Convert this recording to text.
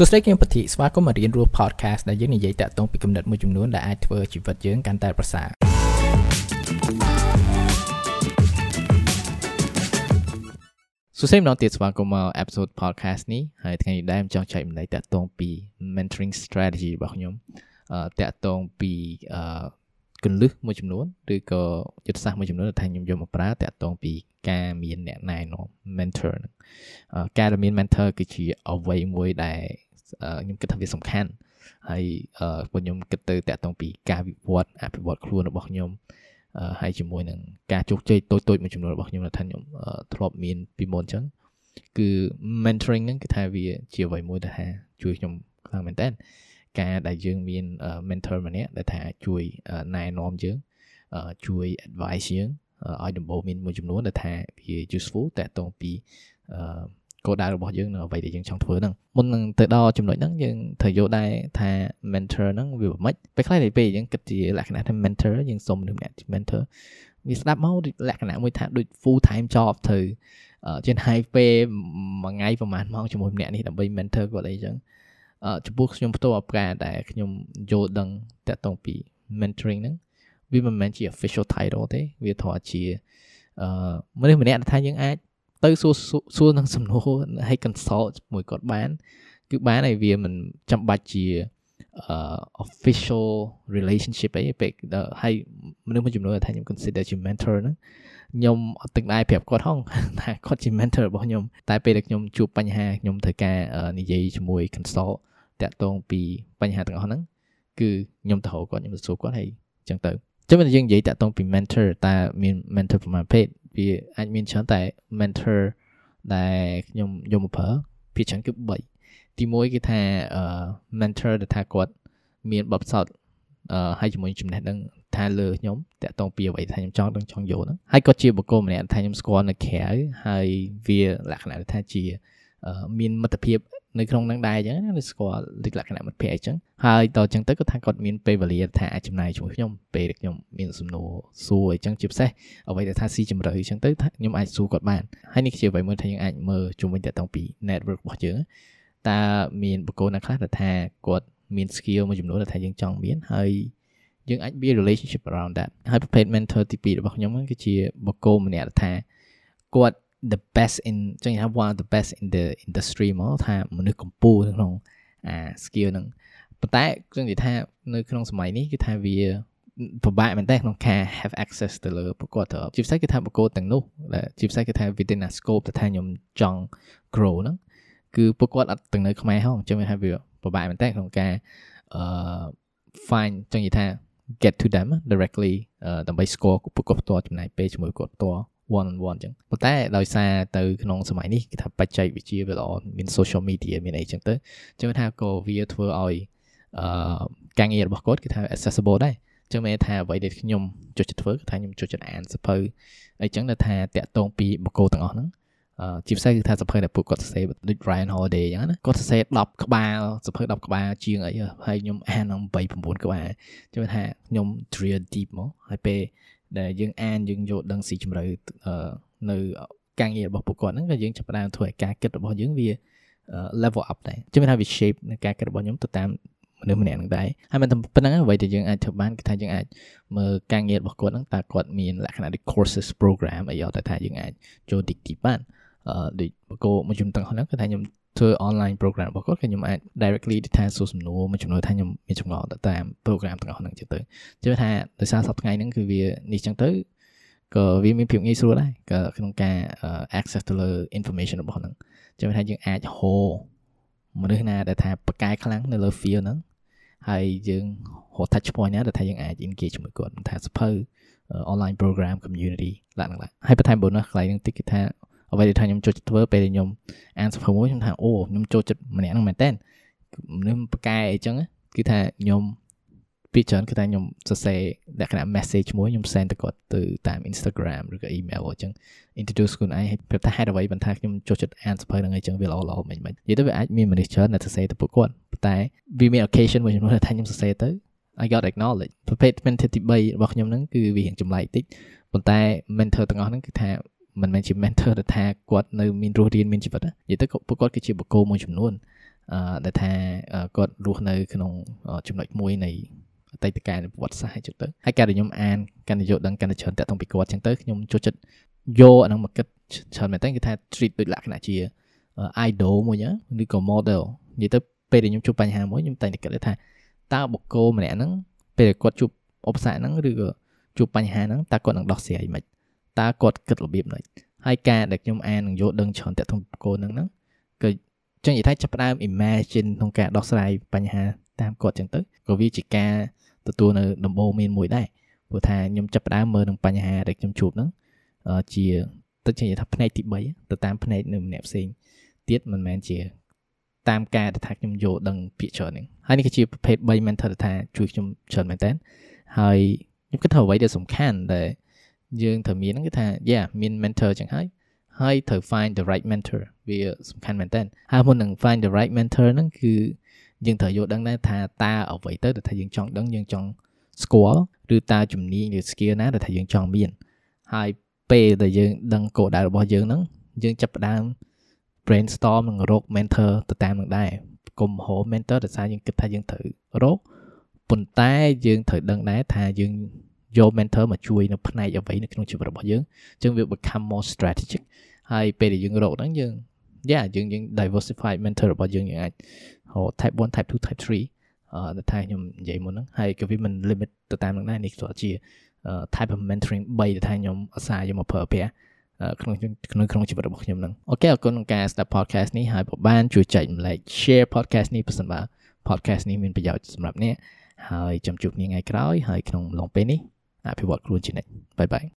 សួស្តីគឹមពធីស្វាគមន៍មករៀនរស់ podcast ដែលយើងនិយាយតាក់ទងពីគំនិតមួយចំនួនដែលអាចធ្វើជីវិតយើងកាន់តែប្រសើរសួស្តីម្ដងទៀតស្វាគមន៍មក episode podcast នេះហើយថ្ងៃនេះដែរខ្ញុំចង់ចែកម្លែកតាក់ទងពី mentoring strategy របស់ខ្ញុំអឺតាក់ទងពីអឺកលឹះមួយចំនួនឬក៏យុទ្ធសាស្ត្រមួយចំនួនដែលថាខ្ញុំយកមកប្រើតាក់ទងពីការមានអ្នកណែនាំ mentor ហ្នឹងការមាន mentor គឺជាអ្វីមួយដែល ខ្ញុំគិតថាវាសំខាន់ហើយពួកខ្ញុំគិតទៅតាក់ទងពីការវិវត្តអភិវឌ្ឍខ្លួនរបស់ខ្ញុំហើយជាមួយនឹងការជោគជ័យតូចតូចមួយចំនួនរបស់ខ្ញុំថាខ្ញុំធ្លាប់មានពីមុនអញ្ចឹងគឺ mentoring ហ្នឹងគឺថាវាជាអ្វីមួយដែលថាជួយខ្ញុំខ្លាំងមែនតើការដែលយើងមាន mentor ម្នាក់ដែលថាជួយណែនាំយើងជួយ advice យើងឲ្យដំបូងមានមួយចំនួនដែលថាវា useful តកតងពី គោលដៅរបស់យើងនៅអ្វីដែលយើងចង់ធ្វើហ្នឹងមុននឹងទៅដល់ចំណុចហ្នឹងយើងត្រូវយល់ដែរថា mentor ហ្នឹងវាមិនពេលខ្លះទៅពេលយើងគិតជាលក្ខណៈថា mentor យើងសុំនឹងអ្នក mentor វាស្ដាប់មកលក្ខណៈមួយថាដូច full time job ទៅជាហើយពេលមួយថ្ងៃប្រហែលម៉ោងជាមួយម្នាក់នេះដើម្បី mentor គាត់អីចឹងចំពោះខ្ញុំផ្ទាល់ប្រែដែលខ្ញុំយល់ដឹងតាក់ទងពី mentoring ហ្នឹងវាមិនមែនជា official title ទេវាធរជាអឺមនុស្សម្នាក់ថាយើងអាច ទៅសួរសួរនឹងសំណួរឲ្យ consult មួយគាត់បាន គឺបានហើយវាមិនចាំបាច់ជា uh, official relationship អីពេលហើយមនុស្សមួយចំនួនថាខ្ញុំ consider ជា mentor ហ្នឹងខ្ញុំអត់ទឹកដែរប្រាប់គាត់ហងថាគាត់ជា mentor របស់ខ្ញុំតែពេលដែលខ្ញុំជួបបញ្ហាខ្ញុំត្រូវការនិយាយជាមួយ consult តាក់ទងពីបញ្ហាទាំងអស់ហ្នឹងគឺខ្ញុំទៅហៅគាត់ខ្ញុំទៅសួរគាត់ហើយអញ្ចឹងទៅចឹងយើងនិយាយតាក់ទងពី mentor តើមាន mentor ប្រមាណភេទ វាអាចមានច្រើនតែ mentor ដែលខ្ញុំយកមកប្រើភាគច្រើនគឺ3ទី1គឺថា mentor ដែលថាគាត់មានបបផ្សោតអឺហើយជាមួយចំណេះដឹងថាលើខ្ញុំតាក់ទងពីអ្វីថាខ្ញុំចង់ដឹងចង់យល់ហ្នឹងហើយក៏ជាបុគ្គលម្នាក់ថាខ្ញុំស្គាល់នៅក្រៅហើយវាលក្ខណៈថាជាមានមិត្តភាព នៅក្នុងនឹងដែរអញ្ចឹងណាស្គាល់លក្ខណៈមិត្តភ័ក្តិអញ្ចឹងហើយតអញ្ចឹងទៅគាត់ថាគាត់មានពេលវេលាថាអាចចំណាយជាមួយខ្ញុំពេលដែលខ្ញុំមានសំណួរសួរអញ្ចឹងជាពិសេសអ្វីដែលថាស៊ីជម្រៅអញ្ចឹងទៅខ្ញុំអាចសួរគាត់បានហើយនេះជាអ្វីមួយថាយើងអាចមើលជុំវិញតទៅពី network របស់យើងតើមានបុគ្គលណាខ្លះដែលថាគាត់មាន skill មួយចំនួនដែលថាយើងចង់មានហើយយើងអាច build relationship around that ហើយប្រភេទ mentor ទី2របស់ខ្ញុំគឺជាបុគ្គលម្នាក់ថាគាត់ the best in ចឹងថា one of the best in the industry មកថាមនុស្សកម្ពុជាក្នុងអា skill ហ្នឹងប៉ុន្តែខ្ញុំនិយាយថានៅក្នុងសម័យនេះគឺថាវាពិបាកមែនតើក្នុងការ have access ទៅលើប្រកបទៅជាពិសេសគឺថាប្រកបទាំងនោះដែលជាពិសេសគឺថា within a scope ទៅថាខ្ញុំចង់ grow ហ្នឹងគឺពួកគាត់អត់ទាំងនៅខ្មែរហងអញ្ចឹងថាវាពិបាកមែនតើក្នុងការអឺ find ចឹងនិយាយថា get to them directly ដើម្បី score ពួកគាត់ផ្ទាល់ចំណាយពេលជាមួយគាត់ផ្ទាល់ one on one អញ្ចឹងប៉ុន្តែដោយសារទៅក្នុងសម័យនេះគេថាបច្ចេកវិទ្យាវាល្អមាន social media មានអីចឹងទៅចឹងថាក៏វាធ្វើឲ្យអឺការងាររបស់គាត់គឺថា accessible ដែរចឹងមានថាអ្វីដែលខ្ញុំចូលចិត្តធ្វើគឺថាខ្ញុំចូលចិត្តអានសភៅអីចឹងដែលថាតាក់ទងពីបុគ្គលទាំងអស់ហ្នឹងអឺជាពិសេសគឺថាសភៅដែលពួកគាត់សរសេរដូច Ryan Holiday អញ្ចឹងណាគាត់សរសេរ10ក្បាលសភៅ10ក្បាលជាងអីហើយខ្ញុំអានដល់8 9ក្បាលចឹងថាខ្ញុំ drill deep មកហើយពេល ដែលយើងអានយើងយល់ដឹងស៊ីជម្រៅនៅការងាររបស់ពួកគាត់ហ្នឹងក៏យើងចាប់ផ្ដើមធ្វើឲ្យការគិតរបស់យើងវា level up ដែរជឿថាវា shape នៃការគិតរបស់ខ្ញុំទៅតាមមនុស្សម្នាក់ហ្នឹងដែរហើយមិនតែប៉ុណ្្នឹងអ្វីដែលយើងអាចធ្វើបានគឺថាយើងអាចមើលការងាររបស់គាត់ហ្នឹងតើគាត់មានលក្ខណៈដូច courses program អីយកតែថាយើងអាចចូល deep បានអឺដូចបកគោមួយជំទាំងហ្នឹងគឺថាខ្ញុំ ធ្វើ online program របស់គាត់គឺខ្ញុំអាច directly ថាសួរសំណួរមួយចំនួនថាខ្ញុំមានចម្ងល់ទៅតាម program ទាំងអស់ហ្នឹងចឹងទៅជឿថាដោយសារសប្តាហ៍ថ្ងៃហ្នឹងគឺវានេះចឹងទៅក៏វាមានភាពងាយស្រួលដែរក៏ក្នុងការ access ទៅលើ information របស់ហ្នឹងចឹងថាយើងអាចហៅមនុស្សណាដែលថាប្រកែខ្លាំងនៅលើ field ហ្នឹងហើយយើងរក touch point ណាដែលថាយើងអាច engage ជាមួយគាត់ថាសភៅ online program community ឡើងឡើងហើយបន្ថែម bonus កន្លែងហ្នឹងតិចគឺថា អ្វីដែលថាខ្ញុំចូលចិត្តធ្វើពេលដែលខ្ញុំអានសភៅមួយខ្ញុំថាអូខ្ញុំចូលចិត្តម្នាក់ហ្នឹងមែនតើមនុស្សប្រកែអីចឹងគឺថាខ្ញុំពីច្រើនគឺថាខ្ញុំសរសេរលក្ខណៈ message មួយខ្ញុំ send ទៅគាត់ទៅតាម Instagram ឬក៏ email អញ្ចឹង introduce ខ្លួនឯងហើយប្រាប់ថាហេតុអ្វីបានថាខ្ញុំចូលចិត្តអានសភៅហ្នឹងអីចឹងវាល្អល្អមិនមិននិយាយទៅវាអាចមានមនុស្សច្រើនដែលសរសេរទៅពួកគាត់ប៉ុន្តែវាមាន occasion មួយចំនួនដែលថាខ្ញុំសរសេរទៅ I got acknowledge ប្រភេទ mentor ទី3របស់ខ្ញុំហ្នឹងគឺវារៀងចម្លែកតិចប៉ុន្តែ mentor ទាំងអស់ហ្នឹងគឺថា មិនមែនជា mentor ដែលថាគាត់នៅមានរស់រានមានជីវិតនិយាយទៅពួកគាត់គឺជាបុគ្គលមួយចំនួនអឺដែលថាគាត់រស់នៅក្នុងចំណុចមួយនៃអតីតកាលប្រវត្តិសាស្ត្រអញ្ចឹងទៅហើយការដែលខ្ញុំអានកាន់តែយកដឹងកាន់តែច្រើនតាក់ទងពីគាត់អញ្ចឹងទៅខ្ញុំចូលចិត្តយកអាហ្នឹងមកគិតច្រើនមែនតើគេថា treat ដូចលក្ខណៈជា idol មួយឬក៏ model និយាយទៅពេលដែលខ្ញុំជួបបញ្ហាមួយខ្ញុំតែងតែគិតថាតើបុគ្គលម្នាក់ហ្នឹងពេលគាត់ជួបឧបសគ្គហ្នឹងឬក៏ជួបបញ្ហាហ្នឹងតើគាត់នឹងដោះស្រាយមិន តើគាត់គិតរបៀបម៉េចហើយការដែលខ្ញុំអាននឹងយកដឹងច្រើនតាក់ទងបុគ្គលហ្នឹងហ្នឹងគឺចឹងនិយាយថាចាប់ផ្ដើម imagine ក្នុងការដោះស្រាយបញ្ហាតាមគាត់ចឹងទៅក៏វាជាការទទួលនៅដំបូងមានមួយដែរព្រោះថាខ្ញុំចាប់ផ្ដើមមើលនឹងបញ្ហាដែលខ្ញុំជួបហ្នឹងជាទៅនិយាយថាផ្នែកទី3ទៅតាមផ្នែកនៅម្នាក់ផ្សេងទៀតមិនមែនជា តាមការដែលថាខ្ញុំយកដឹងពាក្យច្រើនហ្នឹងហើយនេះគឺជាប្រភេទ3 mentor ដែលថាជួយខ្ញុំច្រើនមែនតើហើយខ្ញុំគិតថាអ្វីដែលសំខាន់ដែល យើងត្រូវមានហ្នឹងគឺថា yeah មាន mentor ចឹងហើយហើយត្រូវ find the right mentor វាសំខាន់មែនតើហើយមុននឹង find the right mentor ហ្នឹងគឺយើងត្រូវយល់ដឹងដែរថាតើអ្វីទៅដែលថាយើងចង់ដឹងយើងចង់ស្គាល់ឬតើជំនាញឬ skill ណាដែលថាយើងចង់មានហើយពេលដែលយើងដឹងគោលដៅរបស់យើងហ្នឹងយើងចាប់ផ្ដើម brainstorm និងរក mentor ទៅតាមនឹងដែរកុំហៅ mentor ដោយសារយើងគិតថាយើងត្រូវរកប៉ុន្តែយើងត្រូវដឹងដែរថាយើង យក mentor មកជួយនៅផ្នែកអ្វីនៅក្នុងជីវិតរបស់យើងអញ្ចឹងវា become more strategic ហើយពេលដែលយើងរកហ្នឹងយើងយ៉ាយើងយើង diversify mentor របស់យើងយើងអាចហៅ type 1 type 2 type 3អឺដែលថាខ្ញុំនិយាយមុនហ្នឹងហើយក៏វាមិន limit ទៅតាមនឹងដែរនេះគ្រាន់ជា type of mentoring 3ដែលថាខ្ញុំអាសាយកមកប្រើប្រាស់ក្នុងក្នុងក្នុងជីវិតរបស់ខ្ញុំហ្នឹងអូខេអរគុណក្នុងការស្ដាប់ podcast នេះហើយបើបានជួយចែកម្លែក share podcast នេះប្រសិនបើ podcast នេះមានប្រយោជន៍សម្រាប់អ្នកហើយចាំជួបគ្នាថ្ងៃក្រោយហើយក្នុងឡងពេលនេះ អភិវឌ្ឍខ្លួនជានិច្ចបាយបាយ